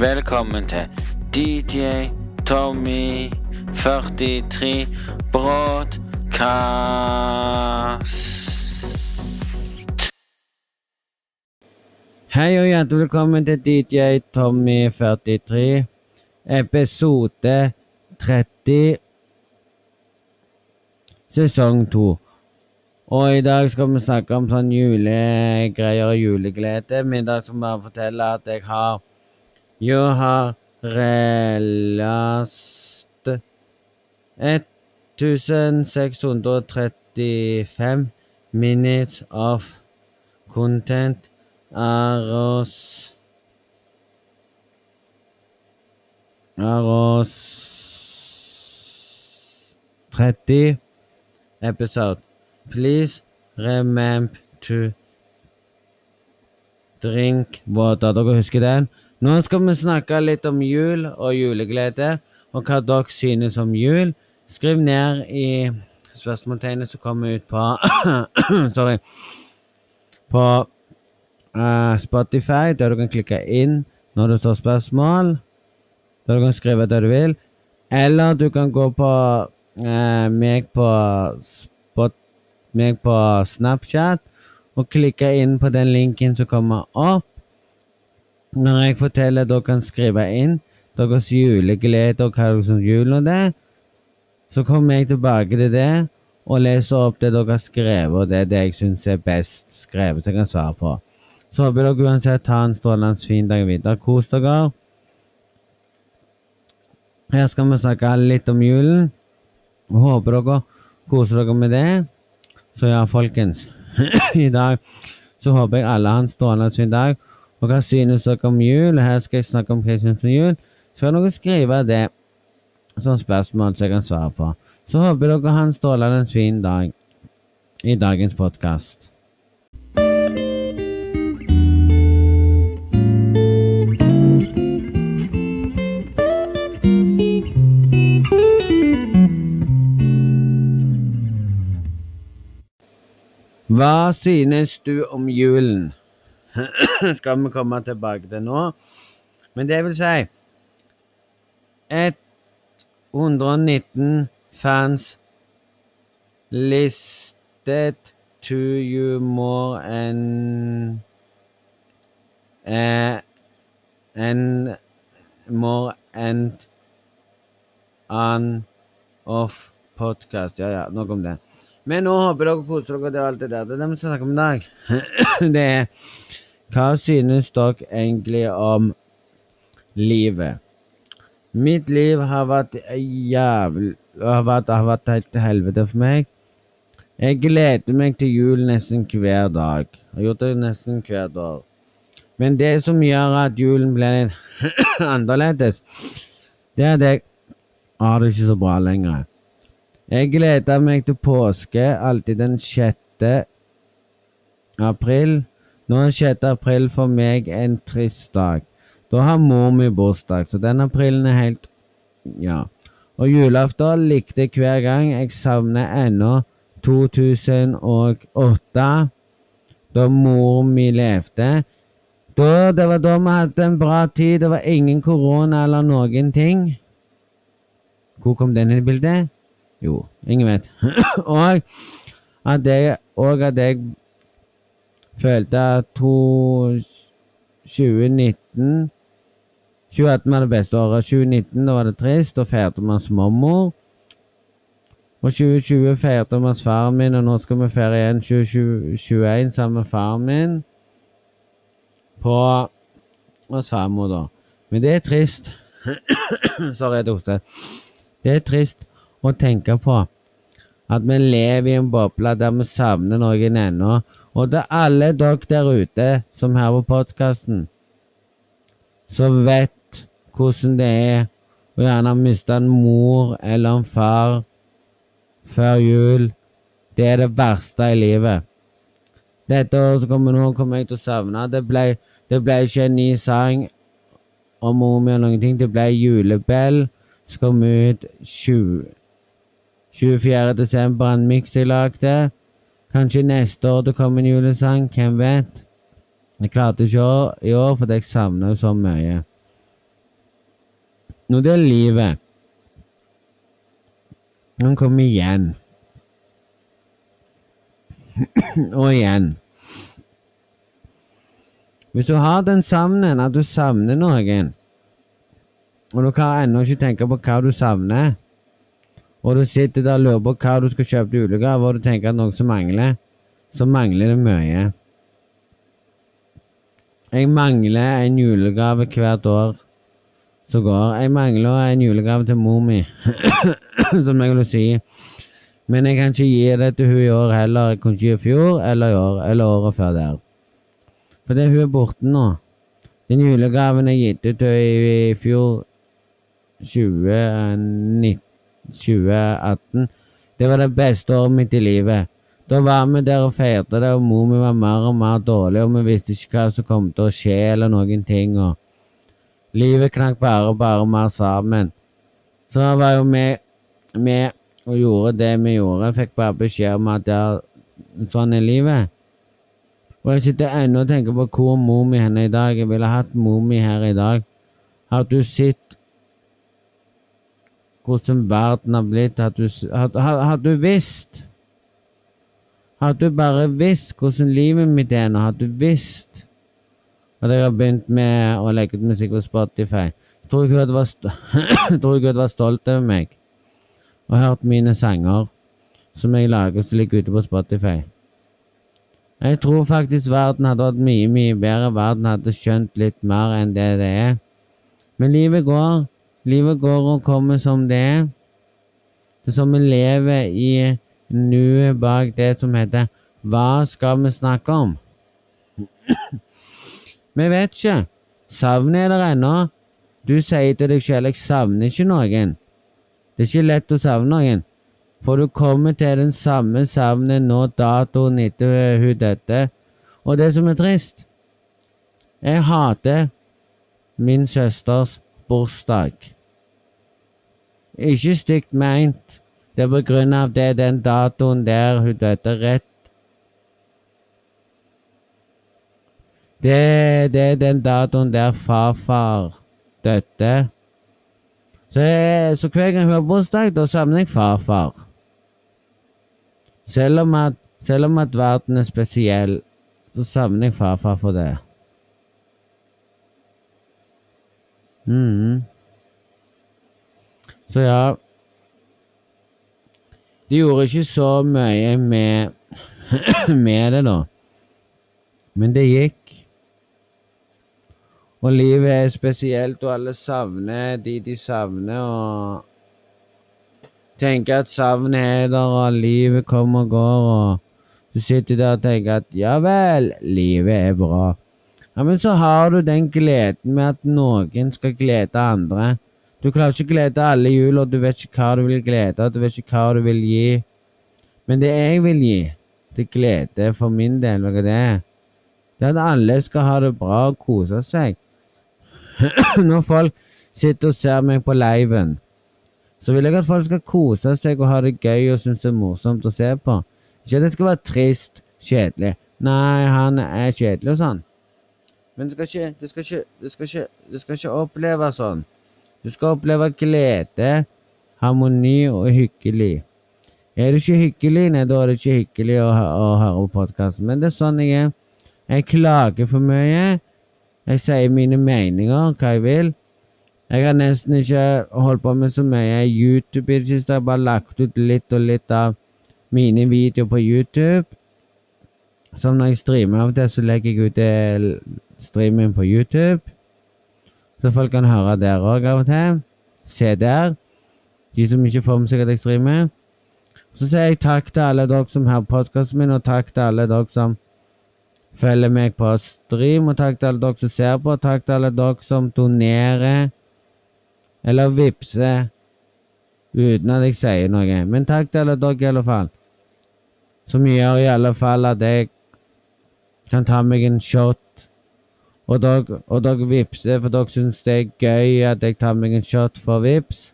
Velkommen til DJ Tommy 43 Broadcast. Hei og hjertelig velkommen til DJ Tommy 43, episode 30, sesong 2. Og i dag skal vi snakke om sånn julegreier og juleglede. Men i dag skal vi bare fortelle at jeg har Jo har relast 1635 minutes of content oss Er oss 30 episode. Please remember to drink water. Dere husker den? Nå skal vi snakke litt om jul og juleglede, og hva dere synes om jul. Skriv ned i spørsmålstegnet som kommer ut på Sorry. På uh, Spotify, der du kan klikke inn når det står spørsmål. Der du kan skrive det du vil. Eller du kan gå på uh, meg på spot, meg på Snapchat og klikke inn på den linken som kommer opp. Når jeg forteller dere kan skrive inn deres juleglede og hva dere syns julen og det, så kommer jeg tilbake til det og leser opp det dere har skrevet, og det er det jeg syns er best skrevet, som jeg kan svare på. Så håper dere uansett ha en strålende fin dag videre. Kos dere. Her skal vi snakke litt om julen. Håper dere koser dere med det. Så ja, folkens. I dag så håper jeg alle har en strålende fin dag. Og hva synes dere om jul? Her skal jeg snakke om hva jeg synes om jul. Så kan dere skrive det som spørsmål som jeg kan svare på. Så håper dere har en strålende fin dag i dagens podkast. Hva synes du om julen? Skal vi komme tilbake til nå. Men det vil si 119 fans listed to you more and eh, enn more and an of podcast. Ja, ja, nok om det. Men nå håper dere koser dere til alt det der. Det er det vi skal snakke om i dag. det er Hva synes dere egentlig om livet? Mitt liv har vært jævlig har vært, har vært helt til helvete for meg. Jeg gleder meg til jul nesten hver dag. Jeg har gjort det nesten hvert år. Men det som gjør at julen blir litt annerledes, det er at jeg har det ikke så bra lenger. Jeg gleder meg til påske alltid den 6. april. Nå er 6. april for meg en trist dag. Da har mor mi bursdag, så den aprilen er helt Ja. Og julaften likte hver gang. Jeg savner ennå 2008, da mor mi levde. Da, det var da vi hadde en bra tid. Det var ingen korona eller noen ting. Hvor kom den i bildet? Jo, ingen vet. og at jeg, og at jeg følte at 2019 2018 var det beste året. 2019 da var det trist. Da feirte vi hos mormor. Og 2020 feirte vi hos faren min, og nå skal vi feire igjen 2021 sammen med faren min. På hos farmor, da. Men det er trist. Sorry, jeg hoster. Det er trist å tenke på at vi lever i en boble der vi savner noen ennå. Og er alle dere der ute som hører på podkasten, som vet hvordan det er å gjerne miste en mor eller en far før jul. Det er det verste i livet. Dette året som kommer nå, kommer jeg til å savne. Det ble, det ble ikke en ny sang om mor mi noen ting. Det ble julebell som kom ut 20, 24. desember, en miks jeg lagde. Kanskje neste år det kommer en julesang, hvem vet? Jeg klarte ikke i år fordi jeg savner så mye. Når det er livet Han kommer igjen. og igjen. Hvis du har den savnen, at du savner noen, og du kan ennå ikke tenke på hva du savner, og du sitter der og lurer på hva du skal kjøpe til julegave, og du tenker at noe som mangler, så mangler det mye. Jeg mangler en julegave hvert år som går. Jeg mangler en julegave til mor mi, som jeg vil si. Men jeg kan ikke gi det til hun i år heller. Jeg kunne ikke gi i fjor eller i år eller året før der. Fordi hun er borte nå. Den julegaven jeg gitt ut til i fjor 2019 2018. Det var det beste året mitt i livet. Da var vi der og feirte det, og mor mi var mer og mer dårlig, og vi visste ikke hva som kom til å skje, eller noen ting. og Livet knakk bare bare mer sammen. Så var jo vi med og gjorde det vi gjorde. Jeg fikk bare beskjed om at det er sånn er livet. Og jeg sitter ennå og tenker på hvor mor mi er i dag. Jeg ville hatt mor mi her i dag. Har du sett hvordan verden har blitt? Hadde du, hadde, har du visst? Hadde du bare visst hvordan livet mitt er nå? hadde du visst at jeg har begynt med å legge ut musikk på Spotify? Tror jeg ikke du var stolt over meg og hørt mine sanger som jeg lager som ligger ute på Spotify? Jeg tror faktisk verden hadde vært mye, mye bedre. Verden hadde skjønt litt mer enn det det er. Men livet går. Livet går og kommer som det er. Som vi lever i nuet bak det som heter Hva skal vi snakke om? vi vet ikke. Savnet er der ennå. Du sier til deg selv 'jeg savner ikke noen'. Det er ikke lett å savne noen. For du kommer til den samme savnet nå datoen etter hun døde. Og det som er trist Jeg hater min søsters bursdag. Ikke stygt meint. Det er på grunn av det den datoen der hun døde rett Det, det er den datoen der farfar døde. Så, jeg, så hver gang hun har bursdag, da savner jeg farfar. Selv om, at, selv om at verden er spesiell, så savner jeg farfar for det. mm. Så ja De gjorde ikke så mye med, med det, da. Men det gikk. Og livet er spesielt, og alle savner de de savner, og tenker at savnet er der, og livet kommer og går, og du sitter der og tenker at ja vel, livet er bra. Ja, Men så har du den gleden med at noen skal glede andre. Du klarer ikke å glede alle jul, og du vet ikke hva du vil glede, du vet ikke hva du vil gi. Men det jeg vil gi, til glede for min del, hva er det? Det er at alle skal ha det bra og kose seg. Når folk sitter og ser meg på liven, så vil jeg at folk skal kose seg og ha det gøy og synes det er morsomt å se på. Ikke at det skal være trist, kjedelig. Nei, han er kjedelig og sånn. Men det skal ikke, det skal ikke, det skal ikke, det skal ikke oppleves sånn. Du skal oppleve glede, harmoni og hyggelig. Er du ikke hyggelig, nei, da er det ikke hyggelig å, å høre på podkasten. Men det er sånn jeg er. Jeg klager for mye. Jeg sier mine meninger, hva jeg vil. Jeg har nesten ikke holdt på med så mye YouTube i det siste. Jeg har bare lagt ut litt og litt av mine videoer på YouTube. Som når jeg streamer av og til, så legger jeg ut streamen på YouTube. Så folk kan høre der òg av og til. Se der. De som ikke får med seg at jeg streamer. Så sier jeg takk til alle dere som hører podkasten min, og takk til alle dere som følger meg på stream, og takk til alle dere som ser på, og takk til alle dere som donerer eller vippser uten at jeg sier noe. Men takk til alle dere i alle fall. Som gjør i alle fall at jeg kan ta meg en shot. Og dere, og dere vippser, for dere syns det er gøy at jeg tar meg en shot for vips.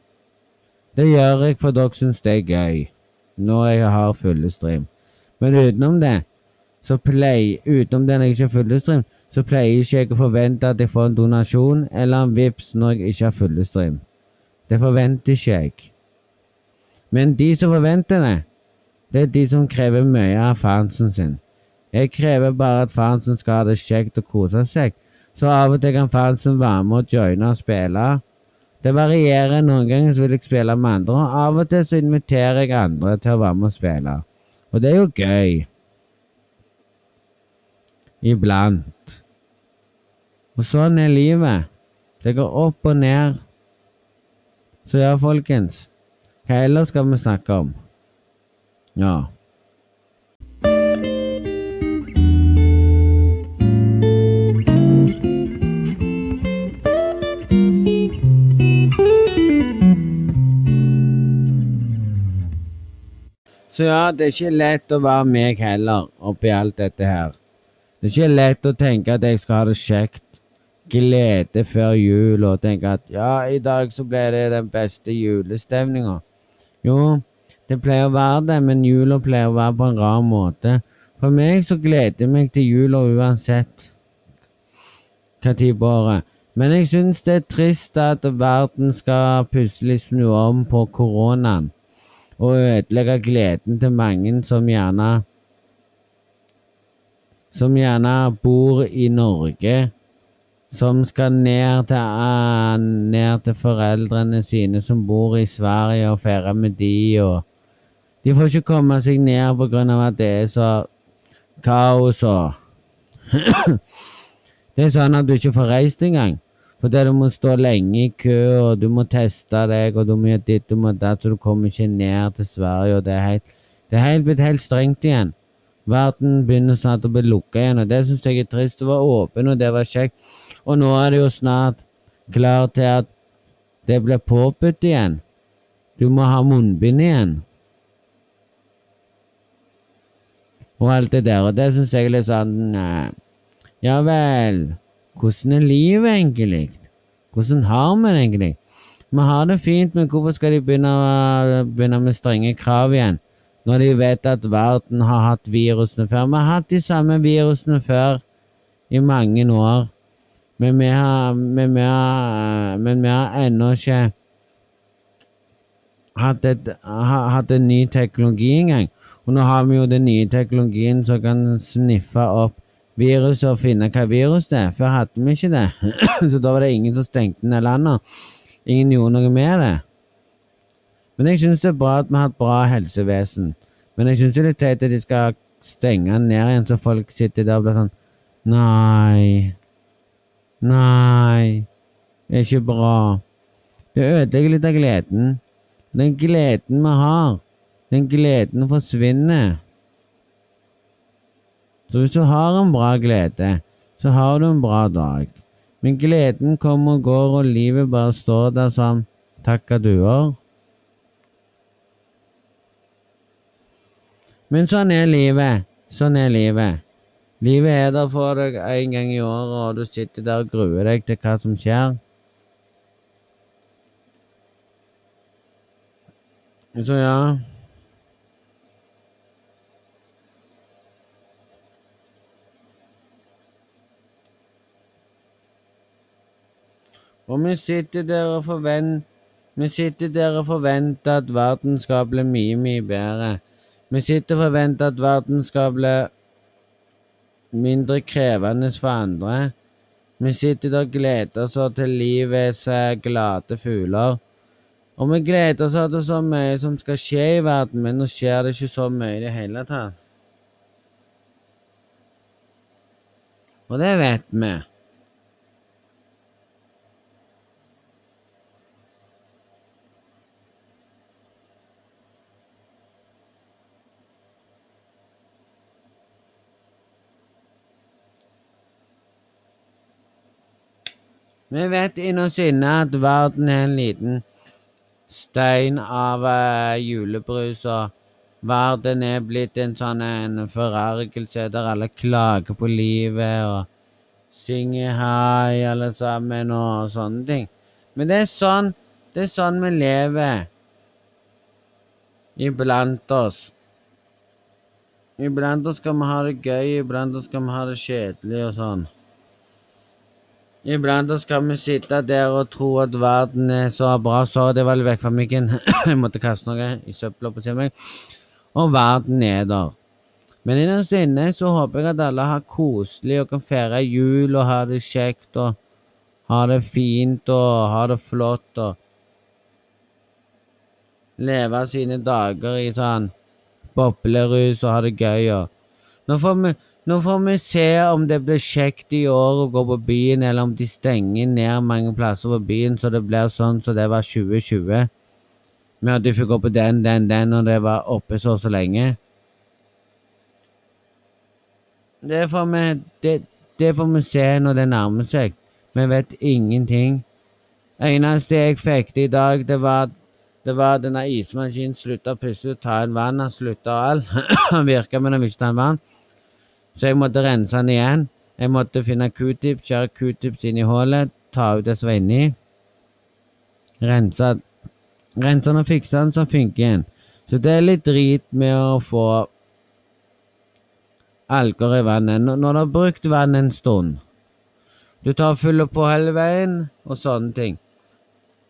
Det gjør jeg for dere syns det er gøy. Når jeg har fullestream. Men utenom det, så pleier Utenom det når jeg ikke har fullestream, så pleier ikke jeg å forvente at jeg får en donasjon eller en vips når jeg ikke har fullestream. Det forventer ikke jeg. Men de som forventer det, det er de som krever mye av fansen sin. Jeg krever bare at fansen skal ha det kjekt og kose seg, så av og til kan fansen være med og joine og spille. Det varierer. Noen ganger så vil jeg spille med andre, og av og til så inviterer jeg andre til å være med og spille. Og det er jo gøy. Iblant. Og sånn er livet. Det går opp og ned. Så ja, folkens. Hva ellers skal vi snakke om? Ja. Så ja, det er ikke lett å være meg heller, oppi alt dette her. Det er ikke lett å tenke at jeg skal ha det kjekt, glede før jul, og tenke at ja, i dag så ble det den beste julestemninga. Jo, det pleier å være det, men jula pleier å være på en rar måte. For meg så gleder jeg meg til jula uansett hva tid på året. Men jeg syns det er trist at verden skal plutselig snu om på koronaen og ødelegge gleden til mange som gjerne Som gjerne bor i Norge, som skal ned til, uh, ned til foreldrene sine som bor i Sverige, og feire med de, og De får ikke komme seg ned på grunn av at det er så kaos og Det er sånn at du ikke får reist engang. Fordi du må stå lenge i kø, og du må teste deg, og du må gjøre ditt og datt, så du kommer ikke ned til Sverige, og det er helt, det er helt blitt helt strengt igjen. Verden begynner snart å bli lukka igjen, og det syns jeg er trist. Det var åpen, og det var kjekt. Og nå er det jo snart klar til at det blir påbudt igjen. Du må ha munnbind igjen. Og alt det der, og det syns jeg er litt sånn Ja vel. Hvordan er livet egentlig? Hvordan har vi det egentlig? Vi har det fint, men hvorfor skal de begynne, begynne, med strenge krav igjen, når de vet at verden har hatt virusene før? Vi har hatt de samme virusene før i mange år, men vi har, men vi har, men vi har ennå ikke hatt, et, hatt en ny teknologi engang. Og nå har vi jo den nye teknologien som kan sniffe opp virus og finne hva virus det er. Før hadde vi ikke det. så da var det ingen som stengte ned landet. Ingen gjorde noe med det. Men jeg syns det er bra at vi har et bra helsevesen. Men jeg syns det er litt teit at de skal stenge ned igjen, så folk sitter der og blir sånn Nei. Nei. Det er ikke bra. Det ødelegger litt av gleden. Den gleden vi har, den gleden forsvinner. Så hvis du har en bra glede, så har du en bra dag. Men gleden kommer og går, og livet bare står der som takkaduer. Men sånn er livet. Sånn er livet. Livet er der for deg en gang i året, og du sitter der og gruer deg til hva som skjer. Så ja Og vi sitter der og forventer Vi sitter der og forventer at verden skal bli mye, mye bedre. Vi sitter og forventer at verden skal bli mindre krevende for andre. Vi sitter der og gleder oss til livets glade fugler. Og vi gleder oss til så mye som skal skje i verden, men nå skjer det ikke så mye i det hele tatt. Og det vet vi. Vi vet innerst inne at verden er en liten stein av uh, julebrus, og verden er blitt en sånn en forargelse der alle klager på livet og synger hei alle sammen og sånne ting. Men det er sånn det er sånn vi lever iblant oss. Iblant oss skal vi ha det gøy, iblant oss skal vi ha det kjedelig og sånn. Iblant oss skal vi sitte der og tro at verden er så bra. Så det var litt vekk fra mikken. Jeg måtte kaste noe i søpla på meg. Og verden er der. Men innerst inne så håper jeg at alle har koselig og kan feire jul og ha det kjekt og ha det fint og ha det flott og leve sine dager i sånn boblerus og ha det gøy og Nå får vi nå får vi se om det blir kjekt i år å gå på byen, eller om de stenger ned mange plasser på byen, så det blir sånn som det var 2020. Med at du fikk gå på den, den, den, og det var oppe så og så lenge. Det får vi det, det får vi se når det nærmer seg. Vi vet ingenting. Eneste jeg fikk det i dag, det var det var denne ismaskinen slutta plutselig ut, ta en vann. Han slutta alt. Han virka, men han ville ikke ta en vann. Så jeg måtte rense den igjen. Jeg måtte finne q-tips, kjøre q-tips inn i hullet, ta ut det som var inni. Rense den og fikse den, så funker den. Så det er litt drit med å få alger i vannet. Når du har brukt vann en stund Du tar og fyller på hele veien, og sånne ting.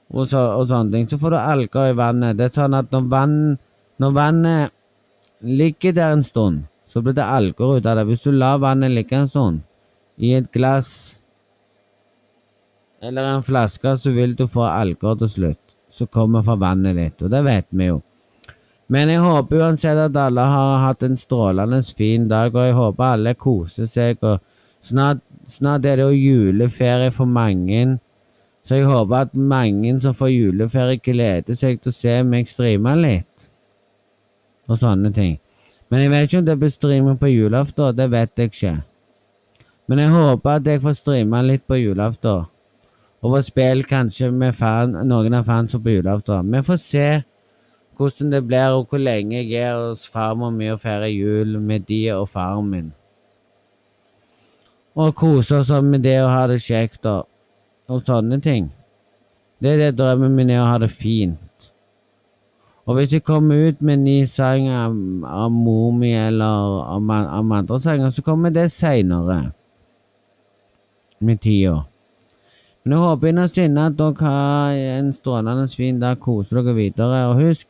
Og, så, og, sånne ting. Så får du alger i vannet. Det er sånn at når, vann, når vannet ligger der en stund så blir det alger ut av det. Hvis du lar vannet ligge stund i et glass eller en flaske, så vil du få alger til slutt som kommer fra vannet ditt, og det vet vi jo. Men jeg håper uansett at alle har hatt en strålende fin dag, og jeg håper alle koser seg. og Snart, snart er det jo juleferie for mange, så jeg håper at mange som får juleferie, gleder seg til å se meg streame litt, og sånne ting. Men jeg vet ikke om det blir streaming på julaften. Det vet jeg ikke. Men jeg håper at jeg får streama litt på julaften. Og få spille kanskje med fan, noen av fansene på julaften. Vi får se hvordan det blir, og hvor lenge jeg er hos farmor mi og feirer jul med de og faren min. Og kose oss med det å ha det kjekt og, og sånne ting. Det er det drømmen min er, å ha det fint. Og hvis jeg kommer ut med ny sang av, av mor mi eller om, om andre sanger, så kommer det seinere. Med tida. Men jeg håper innerst inne at dere har en strålende fin dag, koser dere videre. Og husk,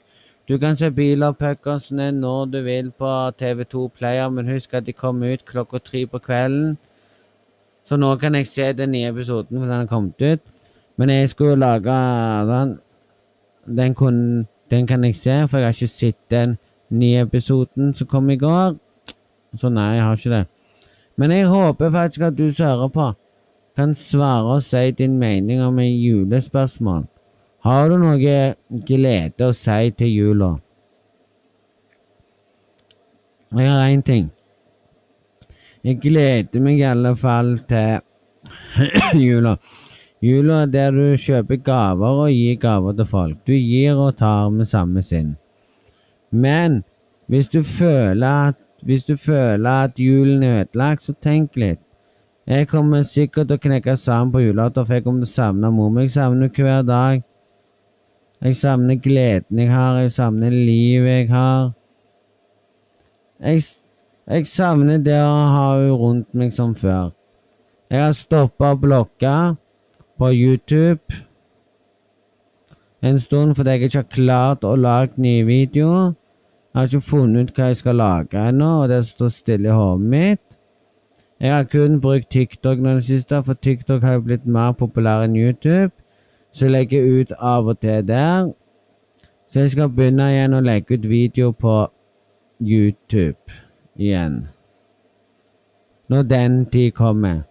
du kan se biler Puckersene når du vil på TV2 Player, men husk at de kommer ut klokka tre på kvelden. Så nå kan jeg se den nye episoden, for den har kommet ut. Men jeg skulle lage den Den kunne den kan jeg se, for jeg har ikke sett den nye episoden som kom i går. Så nei, jeg har ikke det. Men jeg håper faktisk at du som hører på, kan svare og si din mening om en julespørsmål. Har du noe glede å si til jula? Jeg har én ting. Jeg gleder meg i alle fall til jula. Jula er der du kjøper gaver og gir gaver til folk. Du gir og tar med samme sinn. Men hvis du føler at, hvis du føler at julen er ødelagt, så tenk litt. Jeg kommer sikkert til å knekke sammen på julaften, for jeg kommer til å savne mor mi. Jeg savner hver dag. Jeg savner gleden jeg har, jeg savner livet jeg har. Jeg, jeg savner det å ha henne rundt meg som før. Jeg har stoppa å blokke på YouTube en stund fordi jeg ikke har klart å lage nye videoer. Jeg har ikke funnet ut hva jeg skal lage ennå, og det står stille i hodet mitt. Jeg har kun brukt TikTok nå i det siste, for TikTok har jo blitt mer populær enn YouTube. Så jeg legger ut av og til der. Så jeg skal begynne igjen å legge ut video på YouTube igjen. Når den tid kommer.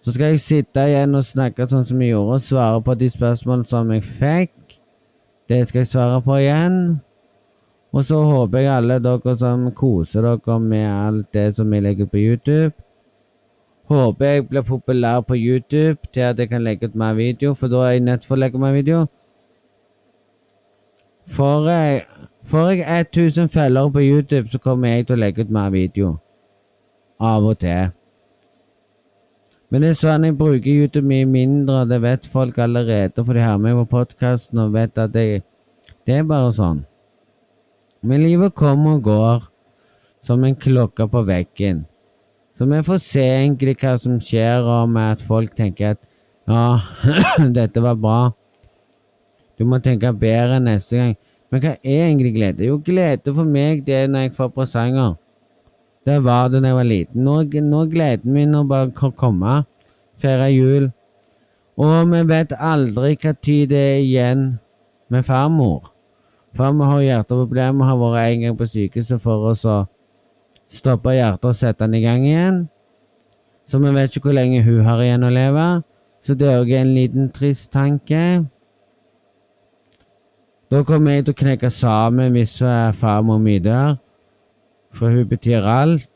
Så skal jeg sitte igjen og snakke sånn som jeg gjorde, og svare på de spørsmålene som jeg fikk. Det skal jeg svare på igjen. Og så håper jeg alle dere som koser dere med alt det som jeg legger på YouTube. Håper jeg blir populær på YouTube til at jeg kan legge ut mer video, for da er jeg nødt til å legge mer video. Får jeg, får jeg 1000 følgere på YouTube, så kommer jeg til å legge ut mer video. Av og til. Men det er sånn jeg bruker YouTube mye mindre, det vet folk allerede, for de har meg på podkasten og vet at det, det er bare sånn. Men livet kommer og går som en klokke på veggen. Så vi får se egentlig hva som skjer, og med at folk tenker at ja, dette var bra. Du må tenke bedre neste gang. Men hva er egentlig glede? Jo, glede for meg det er når jeg får presanger. Det var det da jeg var liten. Nå, nå gleden min å bare komme, feire jul. Og vi vet aldri hva tid det er igjen med farmor. Farmor har hjerteproblemer, har vært en gang på sykehuset for oss å stoppe hjertet og sette den i gang igjen. Så vi vet ikke hvor lenge hun har igjen å leve. Så det er òg en liten trist tanke. Da kommer jeg til å knekke sammen hvis farmor mi dør, for hun betyr alt.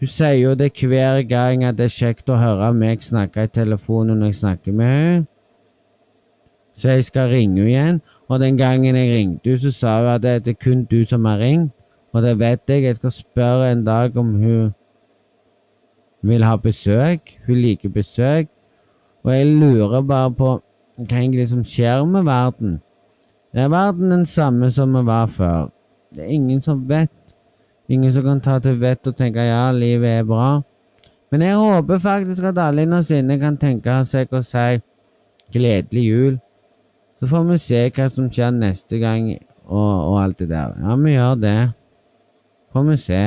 Hun sier jo det hver gang at det er kjekt å høre meg snakke i telefonen når jeg snakker med henne. Så jeg skal ringe henne igjen, og den gangen jeg ringte henne, så sa hun at det er kun du som har ringt. Og det vet jeg. Jeg skal spørre en dag om hun vil ha besøk. Hun liker besøk. Og jeg lurer bare på hva som skjer med verden. Er verden den samme som vi var før? Det er ingen som vet. Ingen som kan ta til vett og tenke ja, livet er bra. Men jeg håper faktisk at alle innerst inne kan tenke seg å si gledelig jul. Så får vi se hva som skjer neste gang og, og alt det der. Ja, vi gjør det. Får vi se.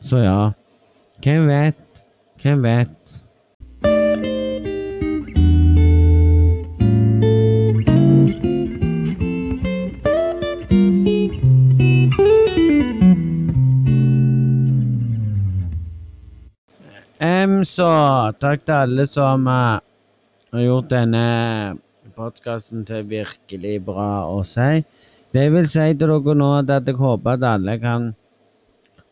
Så ja, hvem vet? Hvem vet? Så takk til alle som uh, har gjort denne podkasten til virkelig bra å si. Det vil si til dere nå at jeg håper at alle kan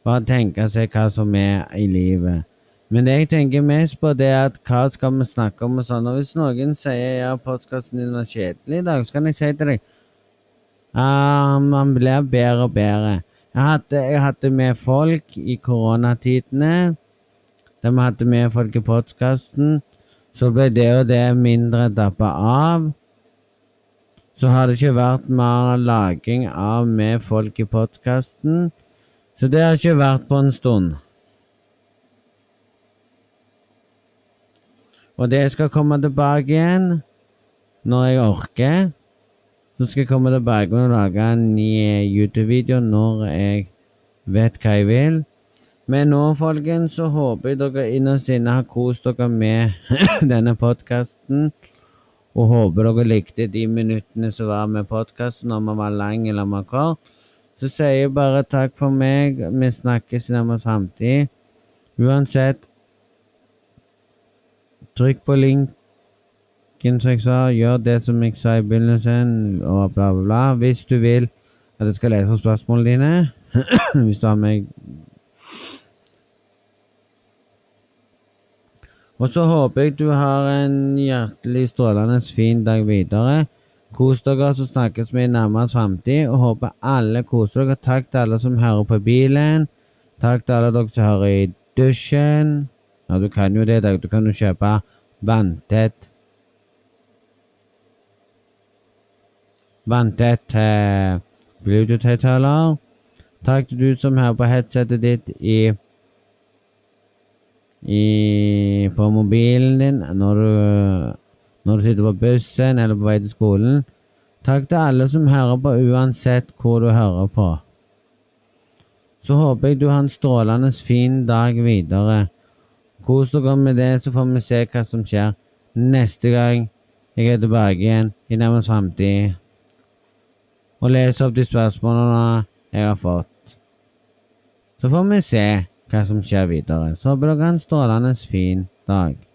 bare tenke seg hva som er i livet. Men det jeg tenker mest på, det er at hva skal vi snakke om og sånn. Og hvis noen sier ja, podkasten din er kjedelig i dag, så kan jeg si til deg ah, man blir bedre og bedre. Jeg hadde, jeg hadde med folk i koronatidene. De hadde med folk i podkasten. Så ble det og det mindre dappa av så har det ikke vært mer laging av med folk i podkasten. Så det har ikke vært på en stund. Og det skal komme tilbake igjen når jeg orker. Så skal jeg komme tilbake og lage en ny YouTube-video når jeg vet hva jeg vil. Men nå, folkens, så håper jeg dere innerst inne har kost dere med denne podkasten. Og håper dere likte de minuttene som var med podkasten, om den var lang eller om var kort. Så sier jeg bare takk for meg. Vi snakkes i nærmest framtid. Uansett, trykk på linken som jeg sa. Gjør det som jeg sa i begynnelsen, og bla, bla, bla. Hvis du vil at jeg skal lese spørsmålene dine. Hvis du har meg Og så håper jeg du har en hjertelig strålende fin dag videre. Kos dere, så snakkes vi i nærmest framtid. Og håper alle koser dere. Takk til alle som hører på bilen. Takk til alle dere som hører i dusjen. Ja, du kan jo det. Du kan jo kjøpe vanntett Vanntett eh, Bluetooth-høyttaler. Takk til du som hører på headsetet ditt i i, på mobilen din når du, når du sitter på bussen eller på vei til skolen. Takk til alle som hører på, uansett hvor du hører på. Så håper jeg du har en strålende fin dag videre. Kos dere med det, så får vi se hva som skjer neste gang jeg er tilbake igjen i nærmest framtid og leser opp de spørsmålene jeg har fått. Så får vi se hva som skjer videre. Så håper dere har en strålende fin dag.